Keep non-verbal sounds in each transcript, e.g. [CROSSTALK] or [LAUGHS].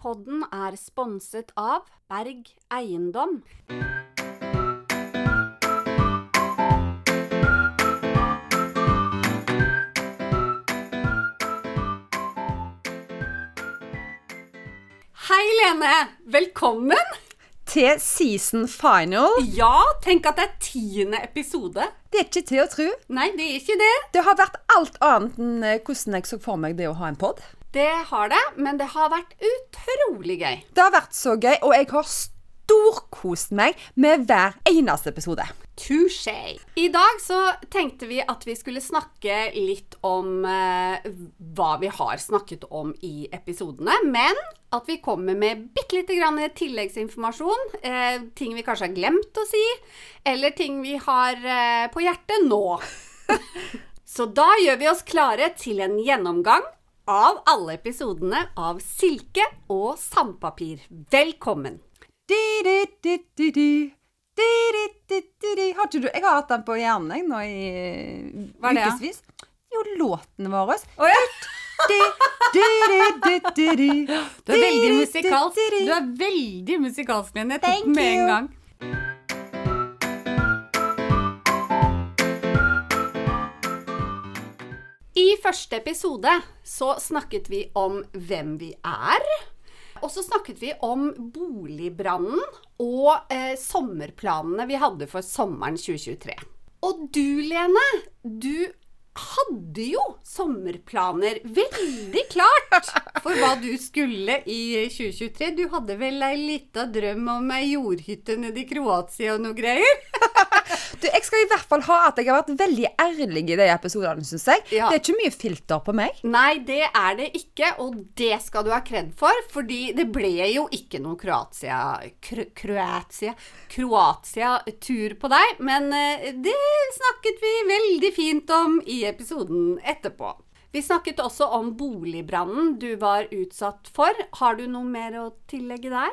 podden er sponset av Berg Eiendom. Hei, Lene! Velkommen! Til season final. Ja, tenk at det er tiende episode. Det er ikke til å tro. Nei, det er ikke det. Det har vært alt annet enn eh, hvordan jeg så for meg det å ha en pod. Det har det, men det har vært utrolig gøy. Det har vært så gøy, og jeg har storkost meg med hver eneste episode. Touché. I dag så tenkte vi at vi skulle snakke litt om eh, hva vi har snakket om i episodene, men at vi kommer med bitte lite grann tilleggsinformasjon. Eh, ting vi kanskje har glemt å si, eller ting vi har eh, på hjertet nå. [LAUGHS] så da gjør vi oss klare til en gjennomgang av alle episodene av Silke og sandpapir. Velkommen. Har ikke du Jeg har hatt den på hjernen jeg, nå i Hva er det, ukevis. Jo, låten vår. Oh, ja. Du er veldig musikalsk. Du er veldig musikalsk, Lene. Jeg tok den med en gang. I første episode så snakket vi om hvem vi er. Og så snakket vi om boligbrannen og eh, sommerplanene vi hadde for sommeren 2023. Og du, Lene, du hadde jo sommerplaner veldig klart for hva du skulle i 2023. Du hadde vel ei lita drøm om ei jordhytte nede i Kroatia og noe greier? [LAUGHS] Du, jeg skal i hvert fall ha at jeg har vært veldig ærlig i de episodene, syns jeg. Ja. Det er ikke mye filter på meg. Nei, det er det ikke, og det skal du ha kred for, fordi det ble jo ikke noen Kroatia Kro Kroatia Kroatia-tur på deg, men eh, det snakket vi veldig fint om i episoden etterpå. Vi snakket også om boligbrannen du var utsatt for. Har du noe mer å tillegge der?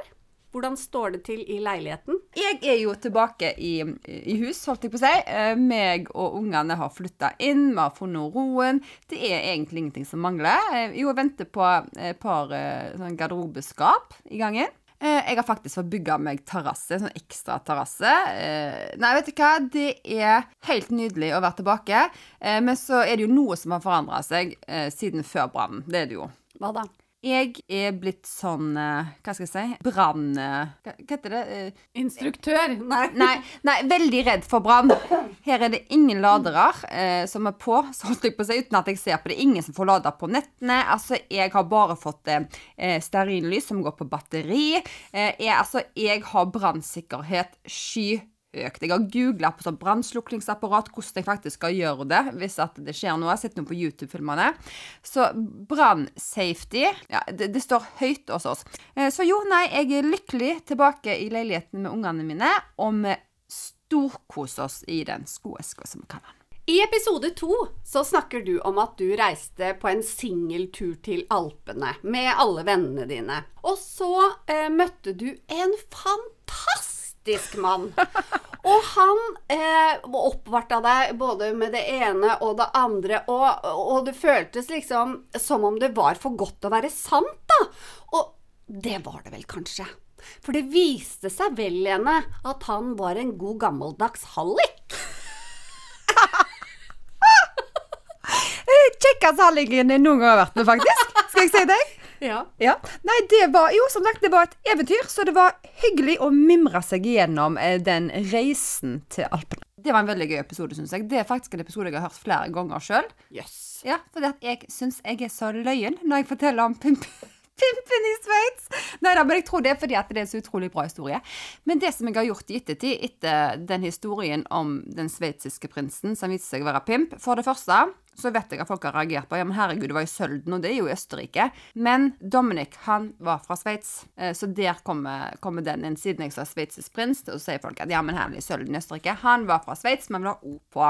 Hvordan står det til i leiligheten? Jeg er jo tilbake i, i hus, holdt jeg på å si. Eh, meg og ungene har flytta inn, vi har funnet roen. Det er egentlig ingenting som mangler. Eh, jo, jeg venter på et par eh, sånn garderobeskap i gangen. Jeg har faktisk fått bygga meg terrasse, sånn ekstra terrasse. Nei, vet du hva, det er helt nydelig å være tilbake. Men så er det jo noe som har forandra seg siden før brannen. Det er det jo. Hva da? Jeg er blitt sånn eh, Hva skal jeg si? Brann... eh, hva, heter det? Eh, Instruktør? Nei. Nei, nei, veldig redd for brann. Her er det ingen ladere eh, som er på, så holdt jeg på å si, uten at jeg ser på det. Ingen som får lada på nettene. Altså, jeg har bare fått eh, stearinlys som går på batteri. Eh, jeg, altså, jeg har brannsikkerhet skyhøyt. Jeg har googla på sånn brannslukningsapparat, hvordan jeg faktisk skal gjøre det hvis det skjer noe. Jeg har sett noe på YouTube-filmene. Så brannsafety ja, det, det står høyt hos oss. Eh, så jo, nei, jeg er lykkelig tilbake i leiligheten med ungene mine, og vi storkoser oss i den skoeska, som vi kaller den. I episode to så snakker du om at du reiste på en singeltur til Alpene med alle vennene dine. Og så eh, møtte du en fantastisk mann. Og han eh, oppvarta deg både med det ene og det andre, og, og det føltes liksom som om det var for godt å være sant, da. Og det var det vel kanskje. For det viste seg vel, Lene, at han var en god gammeldags hallik. [LAUGHS] Kjekkeste halliken jeg noen gang har vært med, faktisk. Skal jeg si deg? Ja. Ja. Nei, det var jo som sagt det var et eventyr, så det var hyggelig å mimre seg gjennom eh, den reisen til Alpene. Det var en veldig gøy episode, syns jeg. Det er faktisk en episode jeg har hørt flere ganger sjøl. Yes. Ja, fordi at jeg syns jeg er så løyen når jeg forteller om pimp [LAUGHS] pimpen i Sveits. Nei da, men jeg tror det er fordi at det er en så utrolig bra historie. Men det som jeg har gjort i ettertid, etter den historien om den sveitsiske prinsen som viste seg å være pimp For det første så vet jeg at folk har reagert på ja, men herregud, det var i Sølden, og det er jo i Østerrike. Men Dominic, han var fra Sveits, eh, så der kommer, kommer den inn. Siden jeg sa sveitsisk prins, så sier folk at ja, men her er i Sølden i Østerrike. Han var fra Sveits, men var òg på,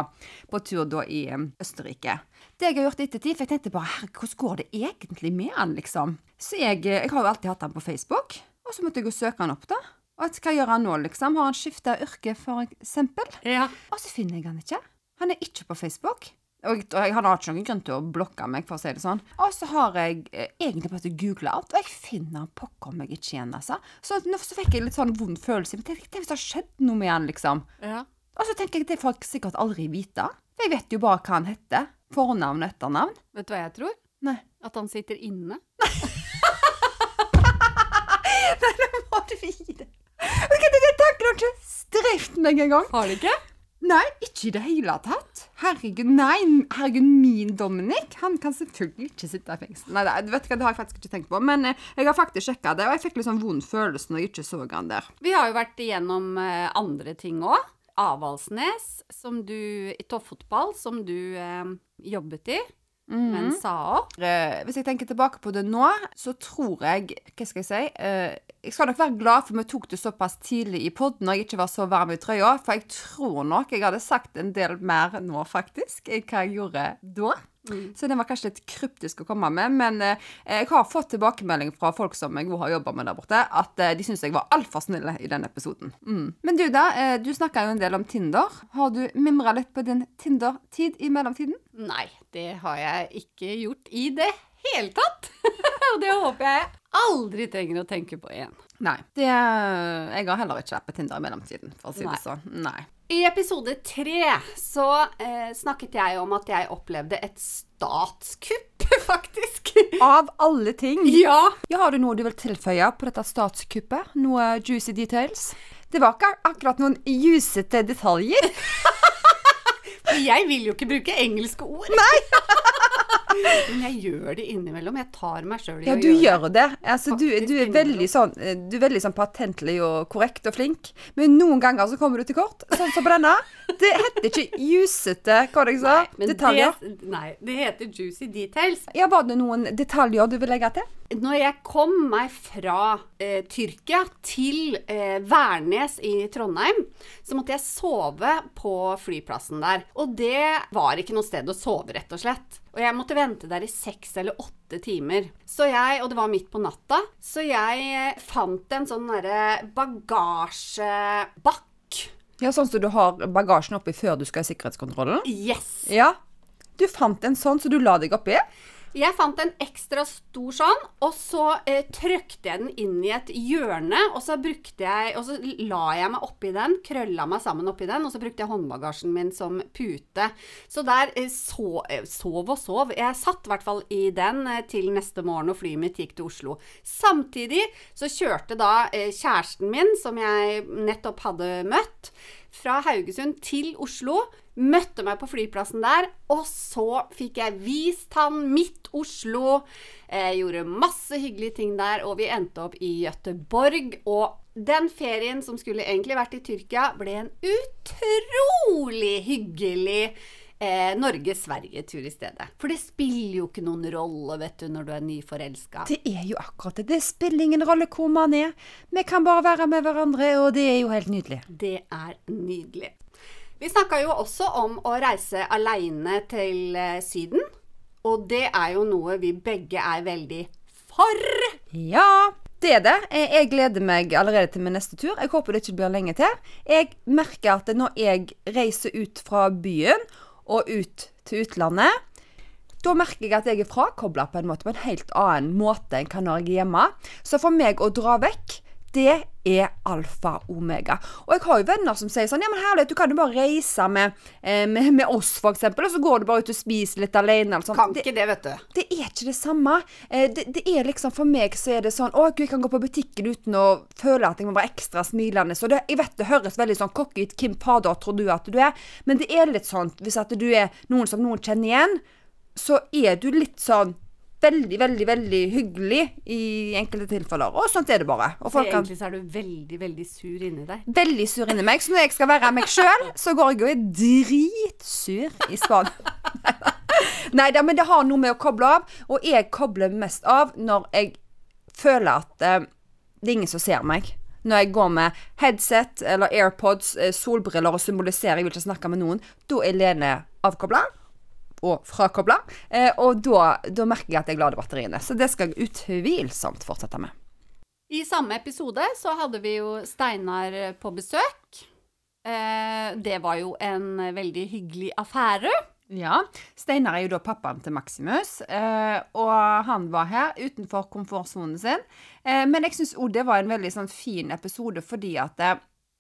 på tur da i eh, Østerrike. Det jeg har gjort ettertid, for jeg tenkte bare herregud, hvordan går det egentlig med han, liksom? Så jeg, eh, jeg har jo alltid hatt han på Facebook, og så måtte jeg jo søke han opp, da. Og hva gjør han nå, liksom? Har han skifta yrke, for eksempel? Ja. Og så finner jeg han ikke. Han er ikke på Facebook. Og og jeg har ikke noen grunn til å blokke meg, for å si det sånn. Og så har jeg eh, egentlig bare googla alt, og jeg finner pokker meg ikke igjen, altså. Så nå så fikk jeg litt sånn vond følelse. Men tenk hvis det har skjedd noe med han, liksom. Ja. Og så tenker jeg det får jeg sikkert aldri vite. For jeg vet jo bare hva han heter. Fornavn og etternavn. Vet du hva jeg tror? Nei. At han sitter inne. [LAUGHS] Må du vite. Jeg tenker det ikke streft meg engang. Har du ikke? Nei, ikke i det hele tatt. Herregud, nei, herregud, min Dominic, han kan selvfølgelig ikke sitte i fengsel. Nei, du vet hva, det har jeg faktisk ikke tenkt på, men eh, jeg har faktisk sjekka det, og jeg fikk litt sånn vond følelse når jeg ikke så han der. Vi har jo vært igjennom eh, andre ting òg. Avaldsnes, som du I toppfotball, som du eh, jobbet i, men sa opp. Eh, hvis jeg tenker tilbake på det nå, så tror jeg Hva skal jeg si? Eh, jeg skal nok være glad for vi tok det såpass tidlig i podden og jeg ikke var så varm i trøya, for jeg tror nok jeg hadde sagt en del mer nå, faktisk, enn hva jeg gjorde da. Så den var kanskje litt kryptisk å komme med, men eh, jeg har fått tilbakemelding fra folk som jeg har jobba med der borte, at eh, de syns jeg var altfor snille i den episoden. Mm. Men du, da. Eh, du snakka jo en del om Tinder. Har du mimra litt på din Tinder-tid i mellomtiden? Nei, det har jeg ikke gjort i det hele tatt. [LAUGHS] Og det håper jeg aldri trenger å tenke på igjen. Nei. Det, jeg har heller ikke vært på Tinder i mellomtiden, for å si Nei. det sånn. Nei. I episode tre så eh, snakket jeg om at jeg opplevde et statskupp, [LAUGHS] faktisk. Av alle ting. Ja. Ja, har du noe du vil tilføye på dette statskuppet? Noe juicy details? Det var ikke akkurat noen jusete detaljer. [LAUGHS] Jeg vil jo ikke bruke engelske ord. Nei. [LAUGHS] Men jeg gjør det innimellom. Jeg tar meg sjøl i Ja, å du gjøre det. gjør det. Altså, du, du, er veldig sånn, eh, du er veldig sånn patentlig og korrekt og flink, men noen ganger så kommer du til kort. Sånn som på denne. Det heter ikke jusete, hva jeg sa? Detaljer. Det, nei, det heter juicy details. Ja, var det noen detaljer du vil legge til? Når jeg kom meg fra eh, Tyrkia til eh, Værnes i Trondheim, så måtte jeg sove på flyplassen der. Og det var ikke noe sted å sove, rett og slett. Og jeg måtte vente der i seks eller åtte timer. Så jeg, Og det var midt på natta, så jeg eh, fant en sånn derre bagasjebakk. Ja, Sånn som du har bagasjen oppi før du skal i sikkerhetskontrollen? Yes! Ja. Du fant en sånn, så du la deg oppi? Jeg fant en ekstra stor sånn, og så eh, trykte jeg den inn i et hjørne. Og så jeg Og så la jeg meg oppi den, krølla meg sammen oppi den, og så brukte jeg håndbagasjen min som pute. Så der eh, så, eh, sov og sov. Jeg satt i hvert fall i den eh, til neste morgen, og flyet mitt gikk til Oslo. Samtidig så kjørte da eh, kjæresten min, som jeg nettopp hadde møtt, fra Haugesund til Oslo. Møtte meg på flyplassen der, og så fikk jeg vist han mitt Oslo. Jeg gjorde masse hyggelige ting der, og vi endte opp i Gøteborg. Og den ferien som skulle egentlig vært i Tyrkia, ble en utrolig hyggelig eh, Norge-Sverige-tur i stedet. For det spiller jo ikke noen rolle, vet du, når du er nyforelska. Det er jo akkurat det. Det spiller ingen rolle hvor man er. Vi kan bare være med hverandre, og det er jo helt nydelig. Det er nydelig. Vi snakka jo også om å reise aleine til eh, Syden. Og det er jo noe vi begge er veldig for. Ja, det er det. Jeg jeg gleder meg allerede til min neste tur. Jeg håper det ikke blir lenge til. Jeg merker at når jeg reiser ut fra byen og ut til utlandet, da merker jeg at jeg er frakobla på en måte, på en helt annen måte enn hva når er hjemme. Så for meg å dra vekk, det er alfa omega. Og jeg har jo venner som sier sånn Ja, men herlighet, du kan jo bare reise med, eh, med, med oss, for eksempel, og så går du bare ut og spiser litt alene. Eller sånn. Kan ikke det, vet du. det er ikke det samme. Eh, Det, det er liksom For meg så er det sånn Å, gud, jeg kan gå på butikken uten å føle at jeg må være ekstra smilende. Så det, jeg vet det høres veldig sånn cocky ut. Hvem fader tror du at du er? Men det er litt sånn hvis at du er noen som noen kjenner igjen, så er du litt sånn veldig, veldig, veldig hyggelig i enkelte tilfeller. Og sånt er det bare. Kan egentlig så er du veldig, veldig sur inni deg. veldig sur inni meg. Så når jeg skal være meg sjøl, så går jeg og er dritsur i Spania. [LAUGHS] Nei da, men det har noe med å koble av. Og jeg kobler mest av når jeg føler at eh, det er ingen som ser meg. Når jeg går med headset eller AirPods, eh, solbriller og symboliserer jeg vil ikke snakke med noen, da er Lene avkobla. Og frakobla. Eh, og da, da merker jeg at jeg lader batteriene. Så det skal jeg utvilsomt fortsette med. I samme episode så hadde vi jo Steinar på besøk. Eh, det var jo en veldig hyggelig affære. Ja. Steinar er jo da pappaen til Maximus, eh, og han var her utenfor komfortsonen sin. Eh, men jeg syns òg det var en veldig sånn fin episode fordi at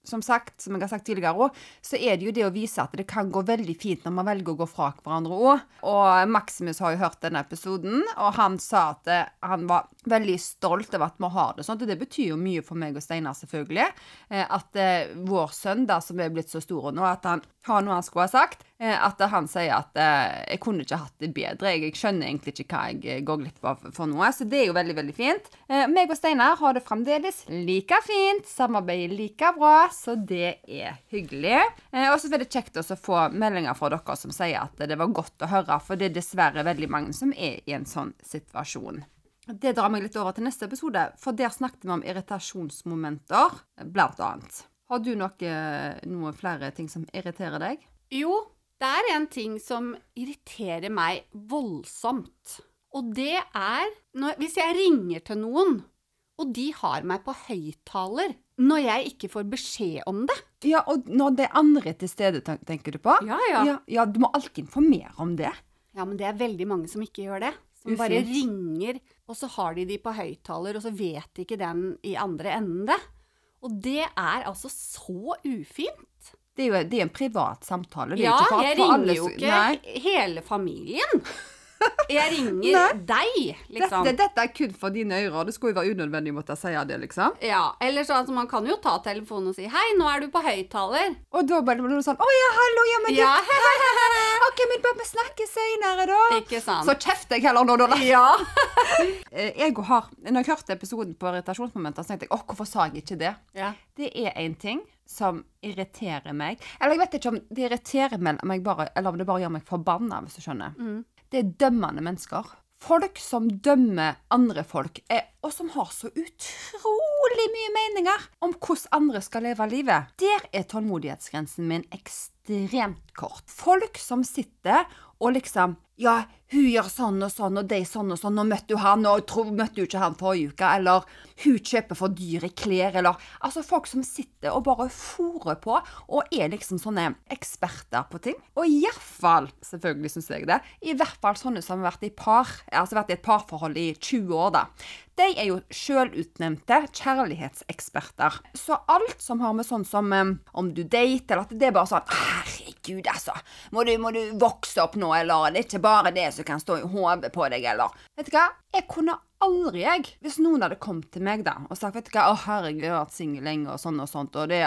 som sagt, som jeg har sagt tidligere også, så er det jo det å vise at det kan gå veldig fint når man velger å gå fra hverandre òg. Og Maximus har jo hørt denne episoden, og han sa at eh, han var veldig stolt over at vi har det sånn. Og det betyr jo mye for meg og Steinar, selvfølgelig. Eh, at eh, vår sønn, da, som er blitt så stor nå, at han har noe han skulle ha sagt. Eh, At han sier at eh, jeg kunne ikke hatt det bedre. Jeg, skjønner egentlig ikke hva jeg eh, går glipp av for noe. Så det er jo veldig, veldig fint. Meg og Steinar har det fremdeles like fint. Samarbeider like bra, så det er hyggelig. Og så er det kjekt å få meldinger fra dere som sier at det var godt å høre, for det er dessverre veldig mange som er i en sånn situasjon. Det drar meg litt over til neste episode, for der snakket vi om irritasjonsmomenter, blant annet. Har du noe, noen flere ting som irriterer deg? Jo, det er en ting som irriterer meg voldsomt. Og det er når, hvis jeg ringer til noen, og de har meg på høyttaler når jeg ikke får beskjed om det. Ja, og når det er andre til stede, tenker du på? Ja, ja. Ja, ja, du må alltid informere om det. Ja, men det er veldig mange som ikke gjør det. Som bare ringer, og så har de de på høyttaler, og så vet ikke den i andre enden det. Og det er altså så ufint. Det er jo det er en privat samtale. Det er Ja, ikke for, jeg for alle ringer jo ikke Nei, hele familien. Jeg ringer deg, liksom. dette, dette er kun for dine ører. Det skulle jo være unødvendig å måtte si det, liksom. Ja, eller så altså, man kan jo ta telefonen og si 'hei, nå er du på høyttaler'. Og da bare blir det sånn Å ja, hallo, ja, men du Ja, [LAUGHS] OK, men bare vi snakkes senere, da. ikke sant? Så kjefter jeg heller nå, da. [LAUGHS] ja. [LAUGHS] Eh, Jeg har, når jeg hørte episoden på irritasjonsmomenter, så tenkte jeg 'Å, hvorfor sa jeg ikke det? ja. Det er en ting som irriterer meg. Eller jeg vet ikke om det irriterer meg, eller om det bare gjør meg forbanna, hvis du skjønner. Det er dømmende mennesker. Folk som dømmer andre folk, er, og som har så utrolig mye meninger om hvordan andre skal leve livet. Der er tålmodighetsgrensen min ekstremt kort. Folk som sitter og liksom Ja, hun gjør sånn og sånn, og de sånn og sånn, og møtte hun han, og tro, møtte hun ikke han forrige uke, eller hun kjøper for dyre klær, eller Altså folk som sitter og bare fòrer på, og er liksom sånne eksperter på ting. Og iallfall, selvfølgelig syns jeg det, i hvert fall sånne som har vært i par, altså vært i et parforhold i 20 år, da. De er jo sjølutnevnte kjærlighetseksperter. Så alt som har med sånn som om du dater, eller at det er bare sånn Herregud, altså. Må du, må du vokse opp nå, eller det er ikke bare det som kan stå i hodet på deg, eller Vet du hva? Jeg kunne aldri, jeg, hvis noen hadde kommet til meg da og sagt vet du hva, å herregud, jeg har vært singel lenge, og sånn og sånt, og det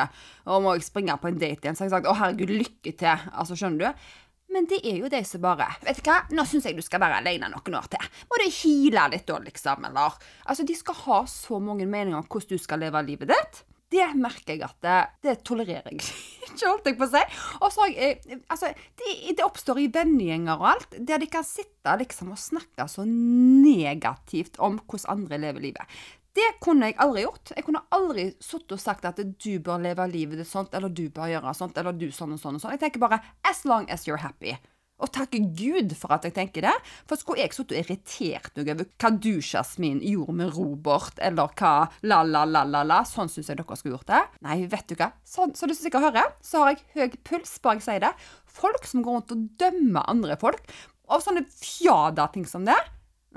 Og må jeg springe på en date igjen? Så har jeg sagt å herregud, lykke til. Altså, skjønner du? Men det er jo de som bare Vet du hva, nå syns jeg du skal være alene noen år til. Må du hile litt da, liksom, eller Altså, de skal ha så mange meninger om hvordan du skal leve livet ditt. Det merker jeg at det, det tolererer jeg [LAUGHS] ikke, holdt jeg på å si. Og så eh, Altså, det, det oppstår i vennegjenger og alt, der de kan sitte liksom og snakke så negativt om hvordan andre lever livet. Det kunne jeg aldri gjort. Jeg kunne aldri sittet og sagt at du bør leve livet ditt sånt, eller du bør gjøre sånt, eller du sånn og sånn og sånn. Jeg tenker bare as long as you're happy. Og takke Gud for at jeg tenker det. For skulle jeg sittet og irritert meg over hva du, Jasmin, gjorde med Robert, eller hva la-la-la-la-la, sånn syns jeg dere skulle gjort det. Nei, vet du hva. Sånn, så du sikkert hører, så har jeg høy puls, bare jeg sier det. Folk som går rundt og dømmer andre folk, av sånne fjada-ting som det.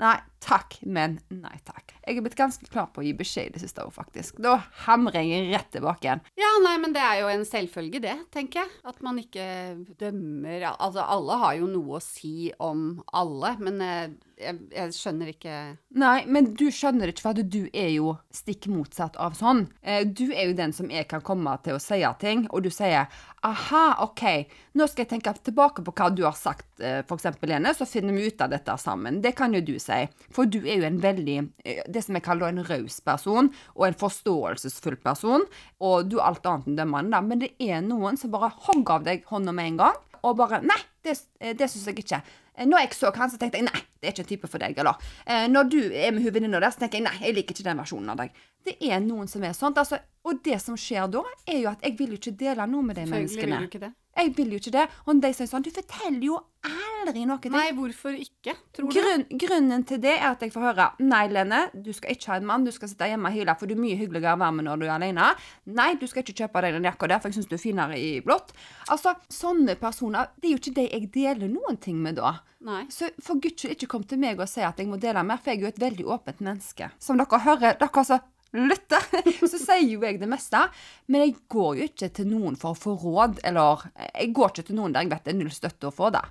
Nei takk, men nei takk. Jeg er blitt ganske klar på å gi beskjed i det siste òg, faktisk. Da hamrer jeg rett tilbake igjen. Ja, nei, men det er jo en selvfølge, det, tenker jeg. At man ikke dømmer Altså, alle har jo noe å si om alle, men eh, jeg, jeg skjønner ikke Nei, men du skjønner ikke, for du er jo stikk motsatt av sånn. Eh, Du er jo den som jeg kan komme til å si ting, og du sier aha, OK, nå skal jeg tenke tilbake på hva du har sagt, f.eks., for eksempel, Lene, så finner vi ut av dette sammen. Det kan jo du si. For du er jo en veldig eh, Det som jeg kaller en raus person, og en forståelsesfull person, og du er alt annet enn dømmende. Men det er noen som bare hogger av deg hånda med en gang, og bare Nei, det, eh, det syns jeg ikke. Eh, Når jeg så han, så tenkte jeg nei, det er ikke en type for deg. Eller eh, når du er med hovedvenninna venninna der, så tenker jeg nei, jeg liker ikke den versjonen av deg. Det er noen som er sånt. Altså, og det som skjer da, er jo at jeg vil jo ikke dele noe med de menneskene. vil du ikke det. Jeg vil jo ikke det. Og de sier sånn Du forteller jo aldri noe. Nei, hvorfor ikke, tror du? Grunn, grunnen til det er at jeg får høre Nei, Lene, du skal ikke ha en mann. Du skal sitte hjemme og hyle, for du er mye hyggeligere å være med når du er alene. Nei, du skal ikke kjøpe deg den jakka der, for jeg syns du er finere i blått. Altså, sånne personer Det er jo ikke de jeg deler noen ting med da. Nei. Så for guds skyld, ikke kom til meg og sa at jeg må dele mer, for jeg er jo et veldig åpent menneske. Som dere hører, dere som lytter, [LAUGHS] så sier jo jeg det meste. Men jeg går jo ikke til noen for å få råd, eller jeg går ikke til noen der jeg vet det er null støtte å få det.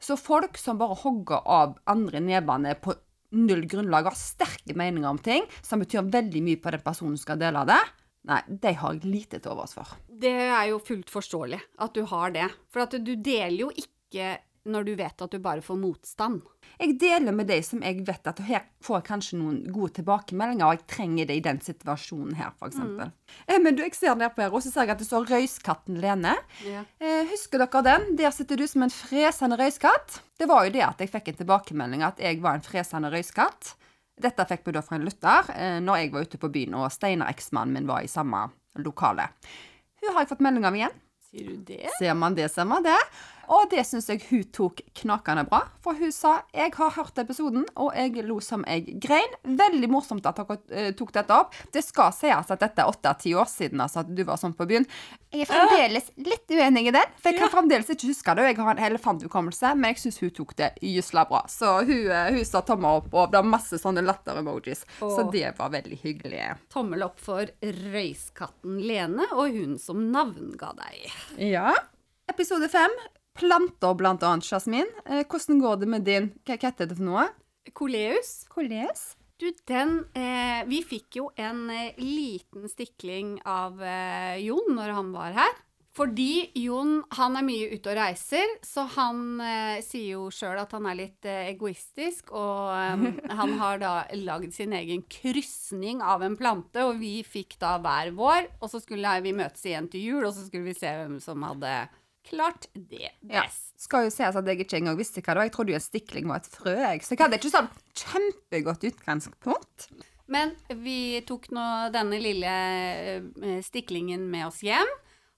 Så folk som bare hogger av andre nevene på null grunnlag, har sterke meninger om ting, som betyr veldig mye på den personen som skal dele det, nei, de har jeg lite til overs for. Det er jo fullt forståelig at du har det. For at du deler jo ikke når du vet at du bare får motstand. Jeg deler med de som jeg vet at her får kanskje noen gode tilbakemeldinger, og jeg trenger det i den situasjonen her, f.eks. Mm. Eh, men du, jeg ser ned på her, og så ser jeg at det står Røyskatten Lene. Yeah. Eh, husker dere den? Der sitter du som en fresende røyskatt. Det var jo det at jeg fikk en tilbakemelding at jeg var en fresende røyskatt. Dette fikk vi da fra en lytter eh, når jeg var ute på byen, og Steinar, eksmannen min, var i samme lokale. Hun har jeg fått melding av igjen. Sier du det? Ser man det, ser man det. Og det syns jeg hun tok knakende bra. For hun sa 'jeg har hørt episoden, og jeg lo som jeg grein'. Veldig morsomt at dere eh, tok dette opp. Det skal sies at dette er åtte-ti år siden altså, at du var sånn på byen. Jeg er fremdeles litt uenig i den, for jeg kan fremdeles ikke huske det. Og jeg har en elefanthukommelse, men jeg syns hun tok det gysla bra. Så hun, eh, hun sa tommel opp, og det var masse sånne latter-emojis. Så det var veldig hyggelig. Tommel opp for røyskatten Lene og hun som navnga deg. Ja. Episode fem. Planter, blant annet, Jasmin. Eh, hvordan går det med din Hva heter det for noe? Koleus, Koleus? du den eh, Vi fikk jo en eh, liten stikling av eh, Jon når han var her. Fordi Jon han er mye ute og reiser, så han sier jo sjøl at han er litt egoistisk. Og eh, [LAUGHS] han har da lagd sin egen krysning av en plante, og vi fikk da hver vår. Og så skulle vi møtes igjen til jul, og så skulle vi se hvem som hadde klart det Ja. best. Skal jo sies at jeg ikke engang visste hva det var. Jeg trodde jo en stikling var et frø. Så jeg hadde ikke sånn kjempegodt utgangspunkt. Men vi tok nå denne lille eh, stiklingen med oss hjem.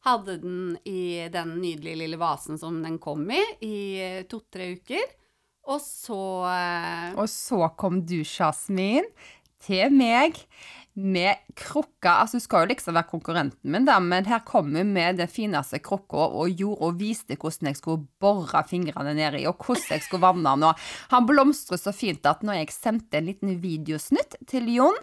Hadde den i den nydelige lille vasen som den kom i, i eh, to-tre uker. Og så eh, Og så kom du, Jasmin, til meg med krukka. Altså, du skal jo liksom være konkurrenten min, da, men her kom hun med den fineste krukka og gjorde og viste hvordan jeg skulle bore fingrene ned i, og hvordan jeg skulle vanne den. Han blomstret så fint at når jeg sendte en liten videosnutt til Jon,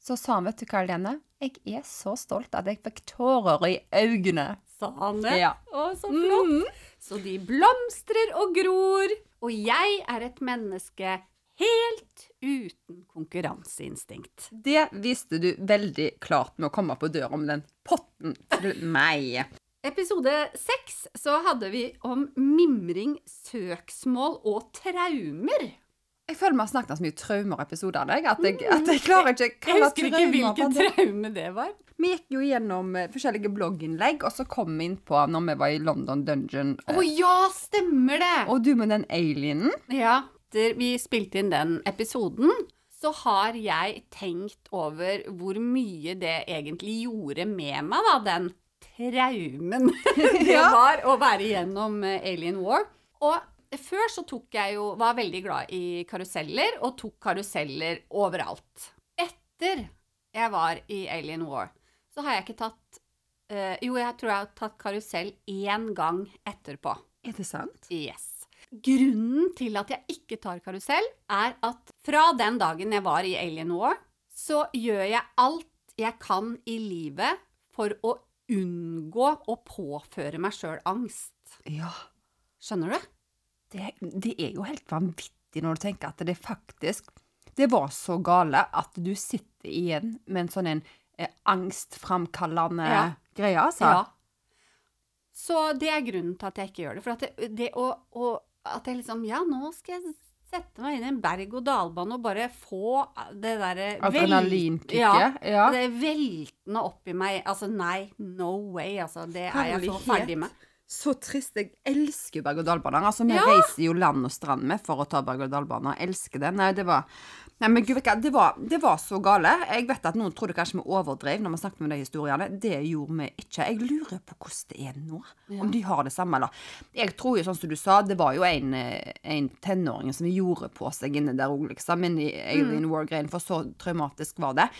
så sa han, vet du hva, Lene, jeg er så stolt at jeg fikk tårer i øynene. sa han det. Ja. Å, så flott. Så de blomstrer og gror. Og jeg er et menneske helt uten konkurranseinstinkt. Det viste du veldig klart med å komme på døra om den potten til meg. Episode seks så hadde vi om mimring, søksmål og traumer. Jeg føler vi har snakket så mye traumer-episoder av deg, at jeg, at jeg klarer ikke Jeg husker ikke det. traume det var. Vi gikk jo gjennom eh, forskjellige blogginnlegg, og så kom vi inn på når vi var i London Dungeon. Å oh, ja, stemmer det! Og du med den alienen. Ja, etter vi spilte inn den episoden, så har jeg tenkt over hvor mye det egentlig gjorde med meg, da, den traumen [LAUGHS] det var å være igjennom eh, Alien War. Og før så tok jeg jo, var veldig glad i karuseller, og tok karuseller overalt. Etter jeg var i Alien War, så har jeg ikke tatt øh, Jo, jeg tror jeg har tatt karusell én gang etterpå. Er det sant? Yes. Grunnen til at jeg ikke tar karusell, er at fra den dagen jeg var i Alien War, så gjør jeg alt jeg kan i livet for å unngå å påføre meg sjøl angst. Ja. Skjønner du? Det, det er jo helt vanvittig når du tenker at det faktisk Det var så gale at du sitter igjen med en sånn en eh, angstframkallende Ja. greie, altså. Ja. Så det er grunnen til at jeg ikke gjør det. For at det, det å, å At jeg liksom Ja, nå skal jeg sette meg inn i en berg-og-dal-bane og bare få det derre Adrenalinkicket. Ja. Det er veltende oppi meg. Altså, nei, no way. Altså, det er jeg så ferdig med. Så trist. Jeg elsker berg-og-dal-baner. Altså, vi Ja. reiser jo land og strand med for å ta berg-og-dal-baner. Elsker det. Nei, det var Nei, men gud, det var, det var så gale. Jeg vet at noen trodde kanskje vi overdrev når vi snakket om de historiene. Det gjorde vi ikke. Jeg lurer på hvordan det er nå. Om de har det samme, eller. Jeg tror jo, sånn som du sa, det var jo en, eh, en tenåring som gjorde på seg inne der òg, liksom. Inni Alien War-greien. For så traumatisk var det.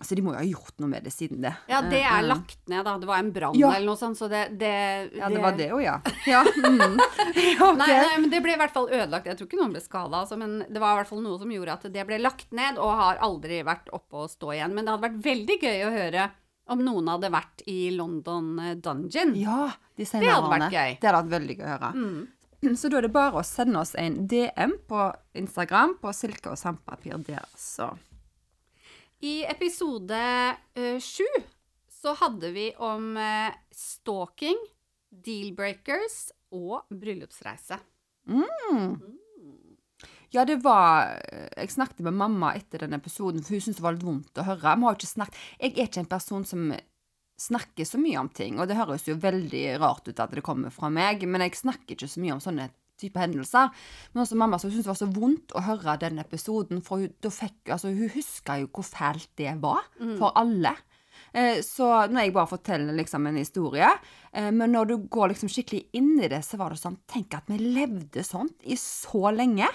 Så de må jo ha gjort noe med det siden det. Ja, det er Eh, lagt ned, da. Det var en brann Ja. eller noe sånt, så det, det Ja, det var det òg, ja. Ja, mm. [LAUGHS] Okay. Nei, nei, men det ble i hvert fall ødelagt. Jeg tror ikke noen ble skada, altså, men det var i hvert fall noe som gjorde at det ble lagt ned, og har aldri vært oppe og stå igjen. Men det hadde vært veldig gøy å høre om noen hadde vært i London eh, Dungeon. Ja, de Det hadde vært gøy. Det hadde vært veldig gøy å høre. Så da er det bare å sende oss en DM på Instagram på silke og sandpapir der, så. I episode sju uh, så hadde vi om uh, stalking, deal-breakers og bryllupsreise. Ja, det var Jeg snakket med mamma etter den episoden, for hun syntes det var litt vondt å høre. Vi har jo ikke snakket Jeg er ikke en person som snakker så mye om ting, og det høres jo veldig rart ut at det kommer fra meg, men jeg snakker ikke så mye om sånne type hendelser. Men også mamma som syntes det var så vondt å høre den episoden, for hun, da fikk, altså, hun huska jo hvor fælt det var for alle. Eh, Så når jeg bare forteller liksom en historie, eh, men når du går liksom skikkelig inn i det, så var det sånn Tenk at vi levde sånn i så lenge.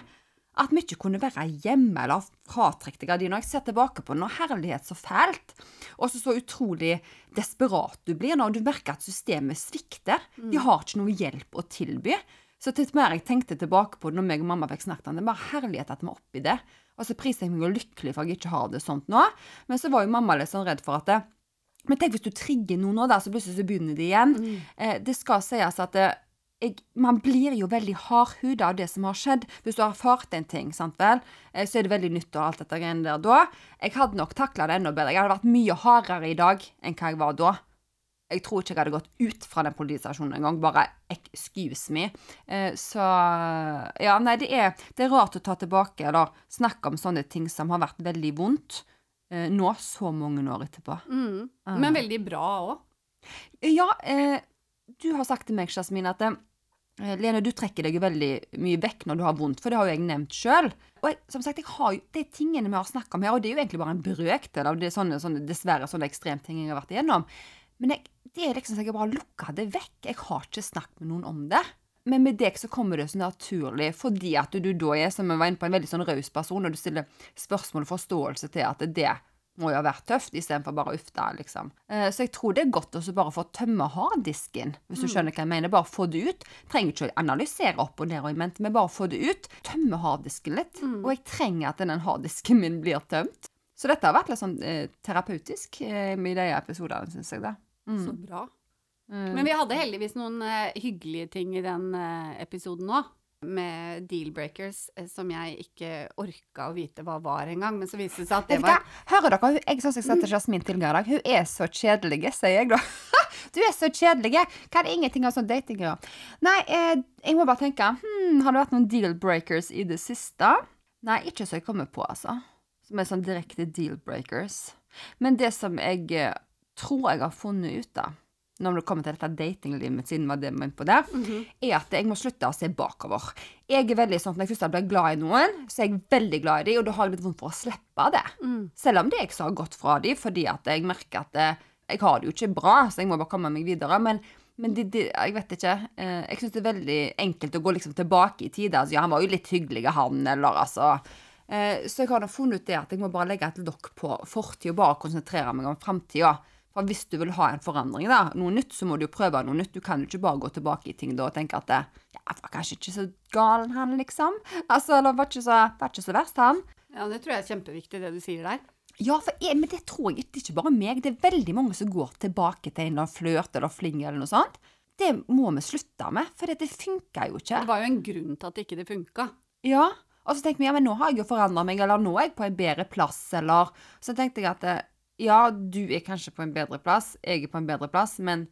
At vi ikke kunne være hjemme eller fratrekte gardiner. Jeg ser tilbake på noe herlighet så fælt. Og så så utrolig desperat du blir når du merker at systemet svikter. De har ikke noe hjelp å tilby. Så til mer jeg tenkte tilbake på det når meg og mamma fikk snakket om det, bare herlighet at vi er oppi det. Og så priser jeg meg jo lykkelig for at jeg ikke har det sånt nå. Men så var jo mamma litt sånn redd for at det, men tenk hvis du trigger noen nå, da, så plutselig så begynner det igjen. Eh, det skal sies at det, jeg, man blir jo veldig hardhuda av det som har skjedd. Hvis du har erfart en ting, sant vel, eh, så er det veldig nytt og alt dette greiene der da. Jeg hadde nok takla det enda bedre. Jeg hadde vært mye hardere i dag enn hva jeg var da. Jeg tror ikke jeg hadde gått ut fra den politistasjonen engang. Bare excuse me. Eh, så Ja, nei, det er, det er rart å ta tilbake eller snakke om sånne ting som har vært veldig vondt eh, nå, så mange år etterpå. Mm. Ah. Men veldig bra òg. Ja, eh, du har sagt til meg, Jasmin, at Lene, du trekker deg jo veldig mye vekk når du har vondt, for det har jo jeg nevnt sjøl. Og jeg, som sagt, jeg har jo de tingene vi har snakka om her, og det er jo egentlig bare en brøkdel av det sånne, sånne, dessverre sånne ekstremting jeg har vært igjennom. Men jeg, det er liksom så jeg bare lukker det vekk. Jeg har ikke snakket med noen om det. Men med deg så kommer det så naturlig, fordi at du da er, som jeg var inne på, en veldig sånn raus person, og du stiller spørsmål og forståelse til at det må jo ha vært tøft, istedenfor bare uff da, liksom. Eh, Så jeg tror det er godt å bare få tømme harddisken, hvis du skjønner hva jeg mener. Bare få det ut. Trenger ikke å analysere opp og ned og i mente, men bare få det ut. Tømme harddisken litt. Og jeg trenger at den harddisken min blir tømt. Så dette har vært litt sånn eh, terapeutisk eh, i de episodene, syns jeg det. Så bra. Men vi hadde heldigvis noen eh, hyggelige ting i den eh, episoden òg. Med deal-breakers eh, som jeg ikke orka å vite hva var engang. Men så viste det seg at det hva? var Hører dere? Jeg syns jeg sa til Jasmin tidligere i dag. Hun er så kjedelig, sier jeg da. [LAUGHS] Du er så kjedelig. Kan ingenting av sånn dating å gjøre? Nei, jeg må bare tenke hmm, Har det vært noen deal-breakers i det siste? Nei, ikke så jeg kommer på, altså. Som er sånn direkte deal-breakers. Men det som jeg tror jeg har funnet ut av, når det kommer til dette datinglivet mitt, siden var det var på der, er at jeg må slutte å se bakover. Jeg er veldig sånn at Når jeg først blir glad i noen, så er jeg veldig glad i dem, og da har jeg litt vondt for å slippe det. Selv om det jeg har gått fra dem, fordi at jeg merker at det, jeg har det jo ikke bra, så jeg må bare komme meg videre. Men, men de, de, jeg vet ikke. Eh, jeg syns det er veldig enkelt å gå liksom tilbake i tid. Altså, ja, han var jo litt hyggelig, han, eller altså eh, Så jeg har da funnet ut det at jeg må bare legge et lokk på fortid og bare konsentrere meg om framtida. For hvis du vil ha en forandring, da, noe nytt, så må du jo prøve noe nytt. Du kan jo ikke bare gå tilbake i ting da og tenke at det, ja, han var kanskje ikke så gal, han, liksom. Altså, eller var ikke så, var ikke så verst, han. Ja, det tror jeg er kjempeviktig, det du sier der. Ja, jeg, men det tror jeg det er ikke bare meg. Det er veldig mange som går tilbake til en flørt eller fling eller noe sånt. Det må vi slutte med, for det funker jo ikke. Det var jo en grunn til at ikke det funka. Ja, og så tenkte vi, ja, men nå har jeg jo forandret meg, eller nå er jeg på en bedre plass, eller Så tenkte jeg at eh, ja, du er kanskje på en bedre plass, jeg er på en bedre plass, men,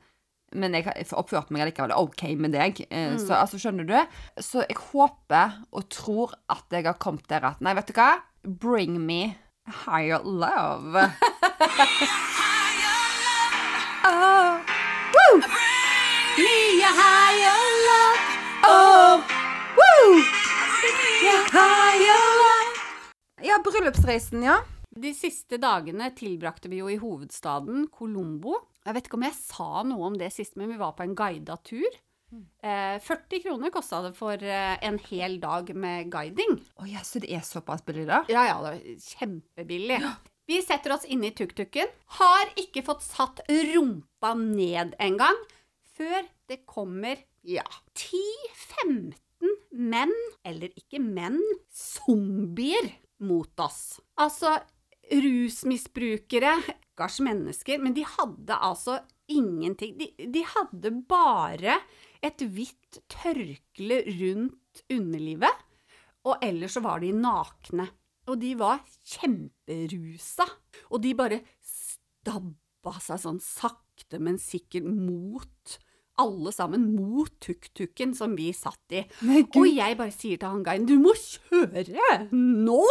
men jeg oppført meg allikevel ok med deg. Mm. Så altså, skjønner du? Så jeg håper og tror at jeg har kommet der at Nei, vet du hva? Bring me higher love. oh. [LAUGHS] Woo! Me a higher love. Oh. Woo! Higher love. Ja, bryllupsreisen, ja. De siste dagene tilbrakte vi jo i hovedstaden Colombo. Jeg vet ikke om jeg sa noe om det sist, men vi var på en guida tur. Eh, 40 kroner kosta det for eh, en hel dag med guiding. Å ja, så det er såpass billig, da? Ja, ja, det er kjempebillig. Vi setter oss inne i tuk-tuken. Har ikke fått satt rumpa ned engang før det kommer, ja, 10-15 menn, eller ikke menn, zombier mot oss. Altså, rusmisbrukere, stakkars mennesker, men de hadde altså ingenting. De, de hadde bare et hvitt tørkle rundt underlivet, og ellers så var de nakne. Og de var kjemperusa, og de bare stabba seg sånn sakte, men sikkert mot alle sammen mot tuk-tuken som vi satt i. Nei, Og jeg bare sier til han guiden, du må kjøre nå!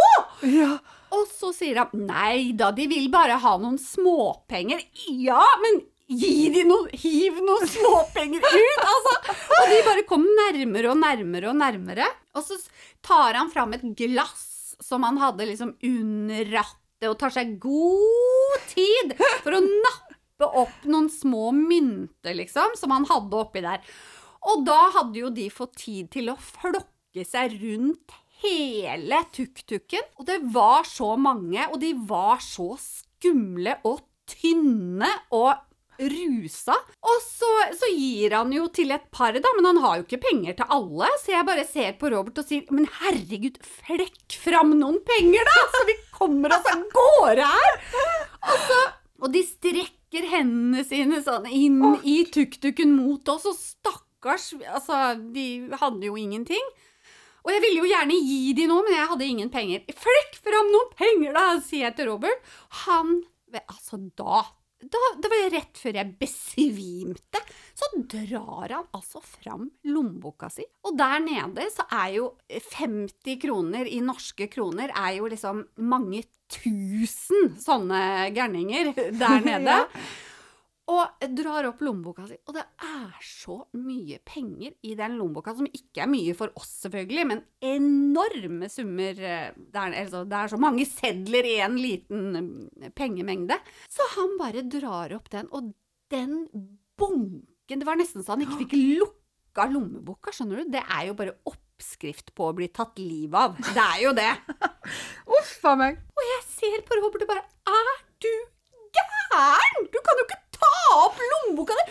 Ja. Og så sier han, nei da, de vil bare ha noen småpenger. Ja, men gi de noen hiv noen småpenger ut, altså! Og de bare kom nærmere og nærmere og nærmere. Og så tar han fram et glass som han hadde liksom under rattet, og tar seg god tid for å nappe opp noen små mynter, liksom, som han hadde oppi der. Og da hadde jo de fått tid til å flokke seg rundt hele tuk-tuken. Og det var så mange, og de var så skumle og tynne og rusa. Og så, så gir han jo til et par, da, men han har jo ikke penger til alle. Så jeg bare ser på Robert og sier Men herregud, flekk fram noen penger, da! Så vi kommer oss av gårde her! Og, så, og de strekker hendene sine sånn inn i tuk-tuken mot oss, og stakkars Altså, de hadde jo ingenting. Og jeg ville jo gjerne gi de noe, men jeg hadde ingen penger. Flekk fram noen penger, da, sier jeg til Robert. Han Altså, da da, det var rett før jeg besvimte. Så drar han altså fram lommeboka si. Og der nede så er jo 50 kroner i norske kroner er jo liksom mange tusen sånne gærninger [LAUGHS] der nede. Og drar opp lommeboka si, og det er så mye penger i den lommeboka, som ikke er mye for oss, selvfølgelig, men enorme summer. eh, Det er, altså, det er så mange sedler i en liten eh, pengemengde. Så han bare drar opp den, og den bunken Det var nesten så han ikke fikk lukka lommeboka, skjønner du? Det er jo bare oppskrift på å bli tatt livet av. Det er jo det. [LAUGHS] Uff a meg. Og jeg ser på Robert og bare Er du gæren?! Du kan jo ikke ta opp lommeboka di!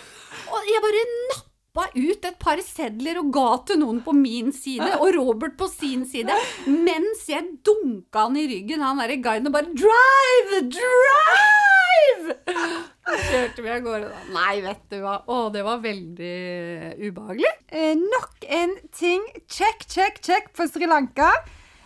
Og jeg bare nappa ut et par sedler og ga til noen på min side, og Robert på sin side, mens jeg dunka han i ryggen, han derre guiden, og bare Drive! Drive! Kjørte vi av gårde da. Nei, vet du hva. Å, det var veldig ubehagelig. Eh, nok en ting. Check, check, check på Sri Lanka.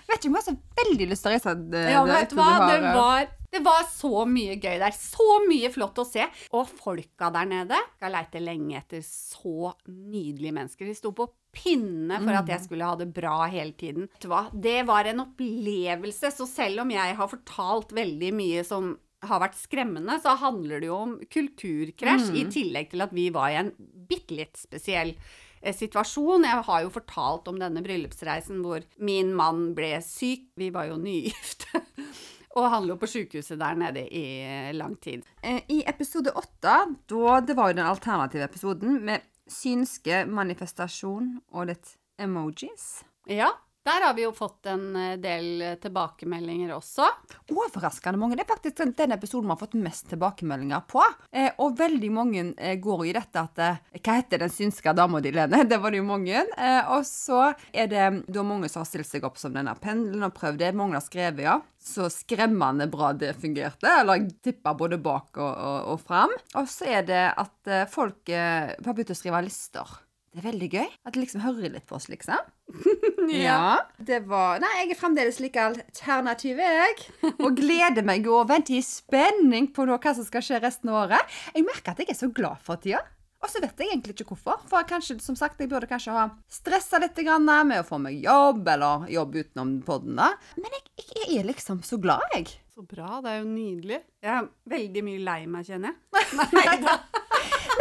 Vet ikke om jeg har så veldig lyst til å reise eh, Ja, vet du hva? Det eh, var, det var så mye gøy der. Så mye flott å se. Og folka der nede skal leite lenge etter så nydelige mennesker. De sto på pinne for at jeg skulle ha det bra hele tiden. Det var en opplevelse. Så selv om jeg har fortalt veldig mye som har vært skremmende, så handler det jo om kulturkrasj, i tillegg til at vi var i en bitte litt spesiell eh, situasjon. Jeg har jo fortalt om denne bryllupsreisen hvor min mann ble syk. Vi var jo nygifte. [LAUGHS] Og han lå på sykehuset der nede i eh, lang tid. Eh, I episode åtte, da det var jo den alternative episoden med synske manifestasjon og litt emojis. Ja, der har vi jo fått en eh, del tilbakemeldinger også. Overraskende mange. Det er faktisk den, den episoden vi har fått mest tilbakemeldinger på. Eh, og veldig mange eh, går i dette at eh, Hva heter den synske dama di, Lene? [LAUGHS] Det var det jo mange. Eh, og så er det da mange som har stilt seg opp som denne pendelen og prøvd det. Mange har skrevet, ja. Så skremmende bra det fungerte. Eller tippa både bak og, og, og fram. Og så er det at eh, folk eh, har begynt å skrive lister. Det er veldig gøy. At de liksom hører litt på oss, liksom. [LAUGHS] Ja. Det var Nei, jeg er fremdeles like alternativ, jeg. [LAUGHS] Og gleder meg og venter i spenning på noe, hva som skal skje resten av året. Jeg merker at jeg er så glad for tida. Og så vet jeg egentlig ikke hvorfor. For kanskje, som sagt, jeg burde kanskje ha stressa litt grann med å få meg jobb, eller jobb utenom podden, da. Men jeg, jeg er liksom så glad, jeg. Så bra, det er jo nydelig. Jeg er veldig mye lei meg, kjenner jeg. [LAUGHS] Nei da.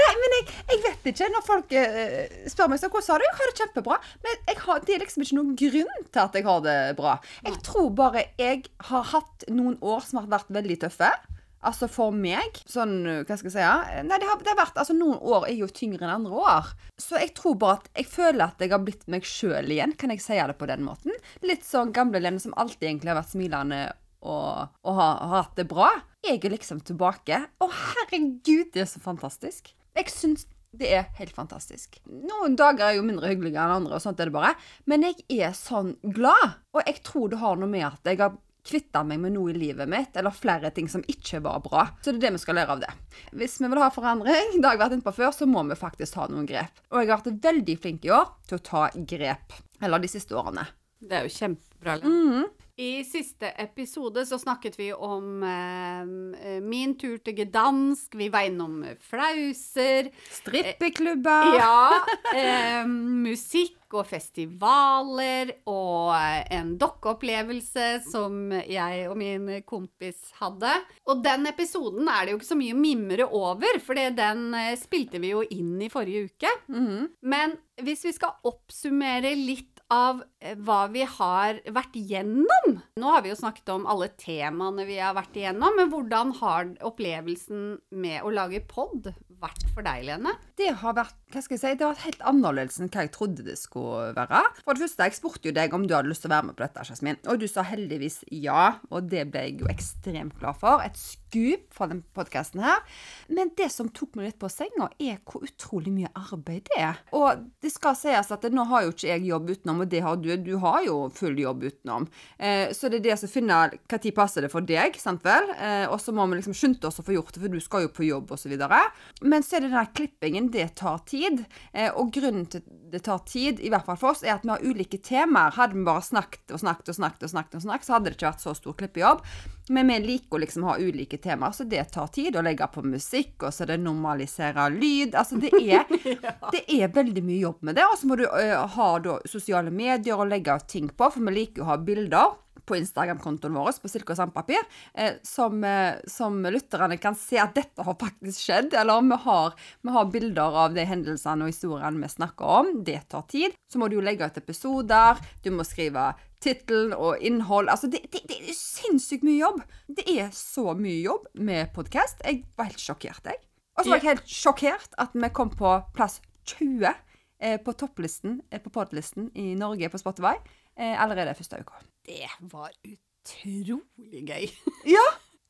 Nei, men jeg, jeg vet ikke. Når folk eh, spør meg hvordan har du Jeg har det kjempebra. Men har, det er liksom ikke noen grunn til at jeg har det bra. Jeg tror bare jeg har hatt noen år som har vært veldig tøffe. Altså for meg, sånn, hva skal jeg si? Nei, det har, det har vært, altså Noen år er jo tyngre enn andre år. Så jeg tror bare at jeg føler at jeg har blitt meg sjøl igjen, kan jeg si det på den måten. Litt sånn gamle Lene som alltid egentlig har vært smilende og, og har, har hatt det bra. Jeg er liksom tilbake. Å, herregud, det er så fantastisk. Jeg syns det er helt fantastisk. Noen dager er jo mindre hyggelige enn andre, og sånt er det bare. Men jeg er sånn glad. Og jeg tror det har noe med at jeg har kvitta meg med noe i livet mitt, eller flere ting som ikke var bra. Så det er det vi skal lære av det. Hvis vi vil ha forandring, det har jeg vært inne på før, så må vi faktisk ta noen grep. Og jeg har vært veldig flink i år til å ta grep. Eller de siste årene. Det er jo kjempebra. Lene. I siste episode så snakket vi om eh, min tur til Gdansk. Vi var innom flauser. Strippeklubber. Ja. Eh, musikk og festivaler og en dokkeopplevelse som jeg og min kompis hadde. Og den episoden er det jo ikke så mye å mimre over, for den eh, spilte vi jo inn i forrige uke. Mhm. Men hvis vi skal oppsummere litt av eh, hva vi har vært gjennom. Nå har vi jo snakket om alle temaene vi har vært igjennom, men hvordan har opplevelsen med å lage pod vært for deg, Lene? Det har vært hva skal jeg si, det har vært helt annerledes enn hva jeg trodde det skulle være. For det første, jeg spurte jo deg om du hadde lyst til å være med på dette, Jasmin. Og du sa heldigvis ja, og det ble jeg jo ekstremt glad for. Et skup fra den podkasten her. Men det som tok meg litt på senga, er hvor utrolig mye arbeid det er. Og det skal sies at nå har jo ikke jeg jobb utenom, og det har du. Du har jo full jobb utenom. Eh, så det er det som finner hva tid passer det for deg, sant vel? Eh, og så må vi liksom skynde oss å få gjort det, for du skal jo på jobb, videre. Men så er det den der klippingen, det tar tid. Eh, og grunnen til det tar tid, i hvert fall for oss, er at vi har ulike temaer. Hadde vi bare snakket og snakket og snakket, og snakket, og snakket, så hadde det ikke vært så stor klippejobb. Men vi liker å liksom ha ulike temaer, så det tar tid å legge på musikk, og så det normaliserer lyd. Altså det er, [LAUGHS] det er veldig mye jobb med det. Og så må du ø, ha da sosiale medier og legge ting på, for vi liker å ha bilder på Instagram-kontoen vår på silke og sandpapir, eh, som, eh, som lytterne kan se at dette har faktisk skjedd. Eller vi har, vi har bilder av de hendelsene og historiene vi snakker om. Det tar tid. Så må du jo legge ut episoder. Du må skrive tittelen og innhold. Altså, det, det, det er sinnssykt mye jobb. Det er så mye jobb med podkast. Jeg var helt sjokkert, jeg. Og så var jeg helt sjokkert at vi kom på plass 20 eh, på topplisten eh, på podlisten i Norge på Spotify allerede første uka. Det var utrolig gøy. [LAUGHS] Ja!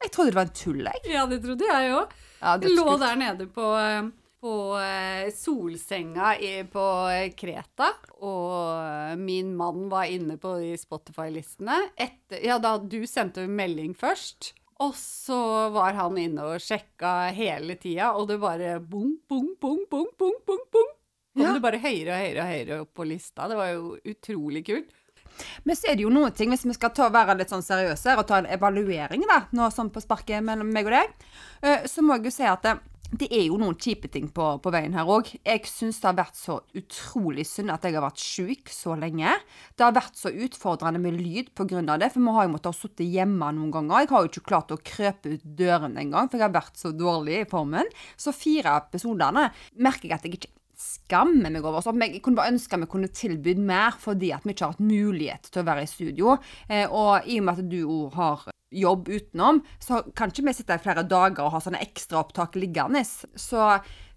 Jeg trodde det var en tull, jeg. Ja, det trodde jeg òg. Ja, lå der nede på, eh, på eh, solsenga i, på eh, Kreta, og min mann var inne på de Spotify-listene. Ja, da du sendte melding først. Og så var han inne og sjekka hele tida, og det bare bong, bong, bong, bong, bong, bong, bong. Kom Ja. det bare høyere og høyere og høyere opp på lista. Det var jo utrolig kult. Men så er det jo noen ting, hvis vi skal ta, være litt sånn seriøse og ta en evaluering, da, nå sånn på sparket mellom meg og deg, eh, så må jeg jo si at det, det er jo noen kjipe ting på, på veien her òg. Jeg syns det har vært så utrolig synd at jeg har vært sjuk så lenge. Det har vært så utfordrende med lyd pga. det, for vi har jo måttet ha sittet hjemme noen ganger. Jeg har jo ikke klart å krøpe ut døren engang, for jeg har vært så dårlig i formen. Så fire episodene merker jeg at jeg ikke skammer meg over. Så jeg kunne bare ønske vi kunne tilbudt mer, fordi at vi ikke har hatt mulighet til å være i studio. Eh, og i og med at du òg har jobb utenom, så kan ikke vi sitte i flere dager og ha sånne ekstraopptak liggende. Så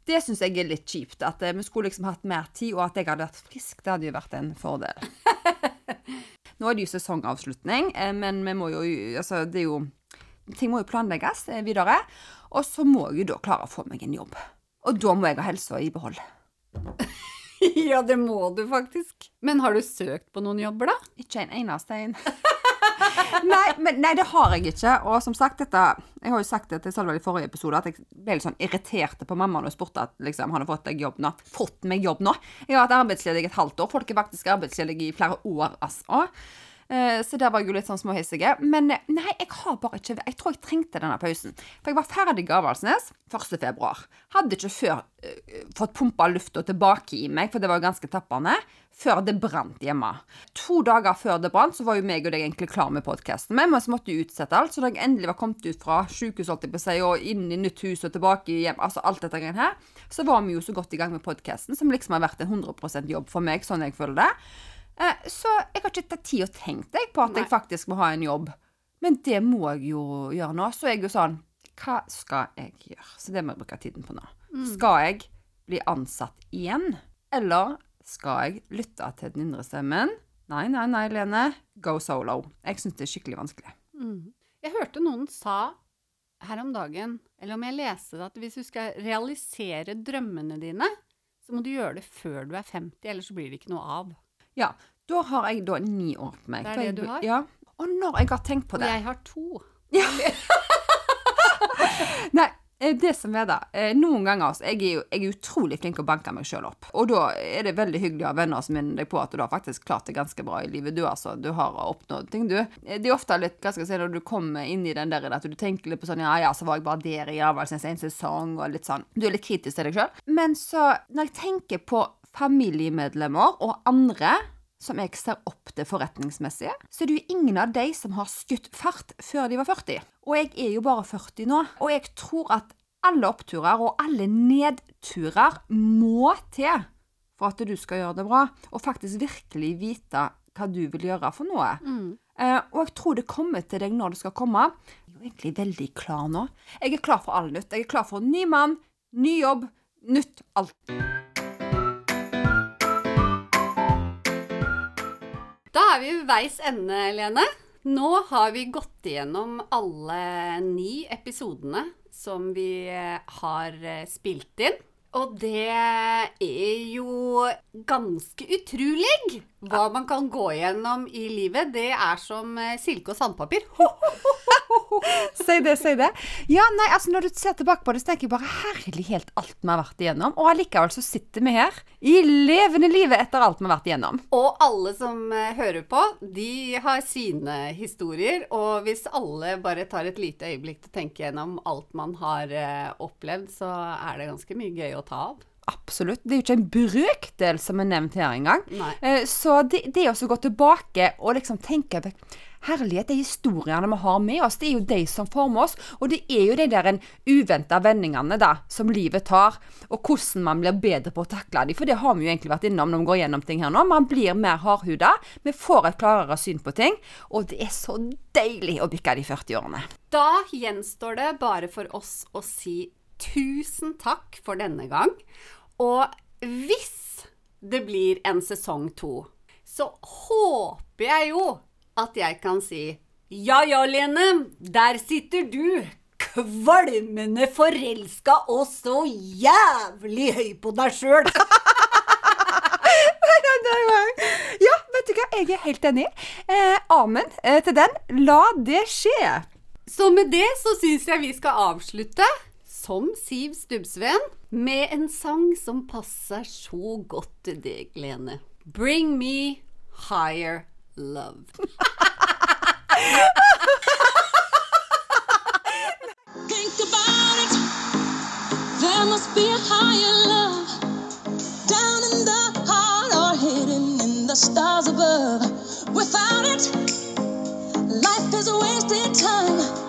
det syns jeg er litt kjipt. At eh, vi skulle liksom hatt mer tid, og at jeg hadde vært frisk, det hadde jo vært en fordel. [LAUGHS] Nå er det jo sesongavslutning, eh, men vi må jo Altså, det er jo Ting må jo planlegges videre. Og så må jeg jo da klare å få meg en jobb. Og da må jeg ha helsa i behold. [LAUGHS] ja, det må du faktisk. Men har du søkt på noen jobber, da? Ikke en eneste en. [LAUGHS] nei, men, nei, det har jeg ikke. Og som sagt, dette Jeg har jo sagt det til Salva i forrige episode, at jeg ble litt sånn irritert på mamma når hun spurte at liksom, hadde fått deg jobb nå. Fått meg jobb nå? Jeg har vært arbeidsledig et halvt år. Folk er faktisk arbeidsledige i flere år, altså. Eh, Så der var jeg jo litt sånn småhissige. Men eh, nei, jeg har bare ikke Jeg tror jeg trengte denne pausen. For jeg var ferdig i Avaldsnes 1. februar. Hadde ikke før uh, fått pumpa lufta tilbake i meg, for det var jo ganske tappende, før det brant hjemme. To dager før det brant, så var jo meg og deg egentlig klar med podkasten, men vi måtte utsette alt. Så da jeg endelig var kommet ut fra si, og inn i nytt hus og tilbake hjem, altså alt dette greiene her, så var vi jo så godt i gang med podkasten, som liksom har vært en 100 jobb for meg, sånn jeg føler det. Eh, Så jeg har ikke tatt tid og tenkt jeg på at Nei. jeg faktisk må ha en jobb. Men det må jeg jo gjøre nå. Så jeg er jo sånn Hva skal jeg gjøre? Så det må jeg bruke tiden på nå. Skal jeg bli ansatt igjen? Eller skal jeg lytte til den indre stemmen? Nei, nei, nei, Lene. Go solo. Jeg syns det er skikkelig vanskelig. Jeg hørte noen sa her om dagen, eller om jeg leste det, at hvis du skal realisere drømmene dine, så må du gjøre det før du er 50, ellers så blir det ikke noe av. Ja, da har jeg da ni år på meg. Det er jeg- det du har? Ja. Og når jeg har tenkt på det Og jeg har to. Ja. [LAUGHS] Nei, eh, det som er da, eh, noen ganger altså, jeg er jo jeg er utrolig flink til å banke meg sjøl opp. Og da er det veldig hyggelig å ha venner som minner deg på at du har faktisk klart det ganske bra i livet. Du altså, du har oppnådd ting, du. Eh, Det er ofte litt, hva skal jeg si, når du kommer inn i den der at du tenker litt på sånn, ja ja, så var jeg bare der i Avaldsnes en sesong, og litt sånn. Du er litt kritisk til deg sjøl. Men så, når jeg tenker på familiemedlemmer og andre som jeg ser opp til forretningsmessig, så er det jo ingen av de som har skutt fart før de var 40. Og jeg er jo bare 40 nå. Og jeg tror at alle oppturer og alle nedturer må til for at du skal gjøre det bra, og faktisk virkelig vite hva du vil gjøre for noe. Eh, og jeg tror det kommer til deg når det skal komme. Jeg er jo egentlig veldig klar nå. Jeg er klar for all nytt. Jeg er klar for ny mann, ny jobb, nytt alt. Er vi ved veis ende, Lene. Nå har vi gått igjennom alle ni episodene som vi eh, har eh, spilt inn. Og det er jo ganske utrolig hva man kan gå gjennom i livet. Det er som eh, silke og sandpapir. [LAUGHS] Si det, si det. Ja, nei, altså Når du ser tilbake på det, så tenker jeg bare herlighet alt vi har vært igjennom. Og allikevel så sitter vi her i levende livet etter alt vi har vært igjennom. Og alle som eh, hører på, de har sine historier. Og hvis alle bare tar et lite øyeblikk til å tenke gjennom alt man har eh, opplevd, så er det ganske mye gøy å ta av. Absolutt. Det er jo ikke en brøkdel som er nevnt her engang. Eh, Så det, det å gå tilbake og liksom tenke Herlighet, de historiene vi har med oss, det er jo de som former oss. Og det er jo de der uventa vendingene da, som livet tar, og hvordan man blir bedre på å takle dem. For det har vi jo egentlig vært innom når vi går gjennom ting her nå. Man blir mer hardhuda. Vi får et klarere syn på ting. Og det er så deilig å bikke de 40-årene. Da gjenstår det bare for oss å si tusen takk for denne gang. Og hvis det blir en sesong to, så håper jeg jo at jeg kan si ja ja, Lene, der sitter du. Kvalmende forelska og så jævlig høy på deg sjøl. [LAUGHS] [LAUGHS] Ja, vet du hva, jeg er helt enig. Eh, amen eh, til den. La det skje. Så med det så syns jeg vi skal avslutte, som Siv Stubbsveen, med en sang som passer så godt til deg, Lene. Bring me higher love. Think about it. There must be a higher love down in the heart or hidden in the stars above. Without it, life is a wasted time.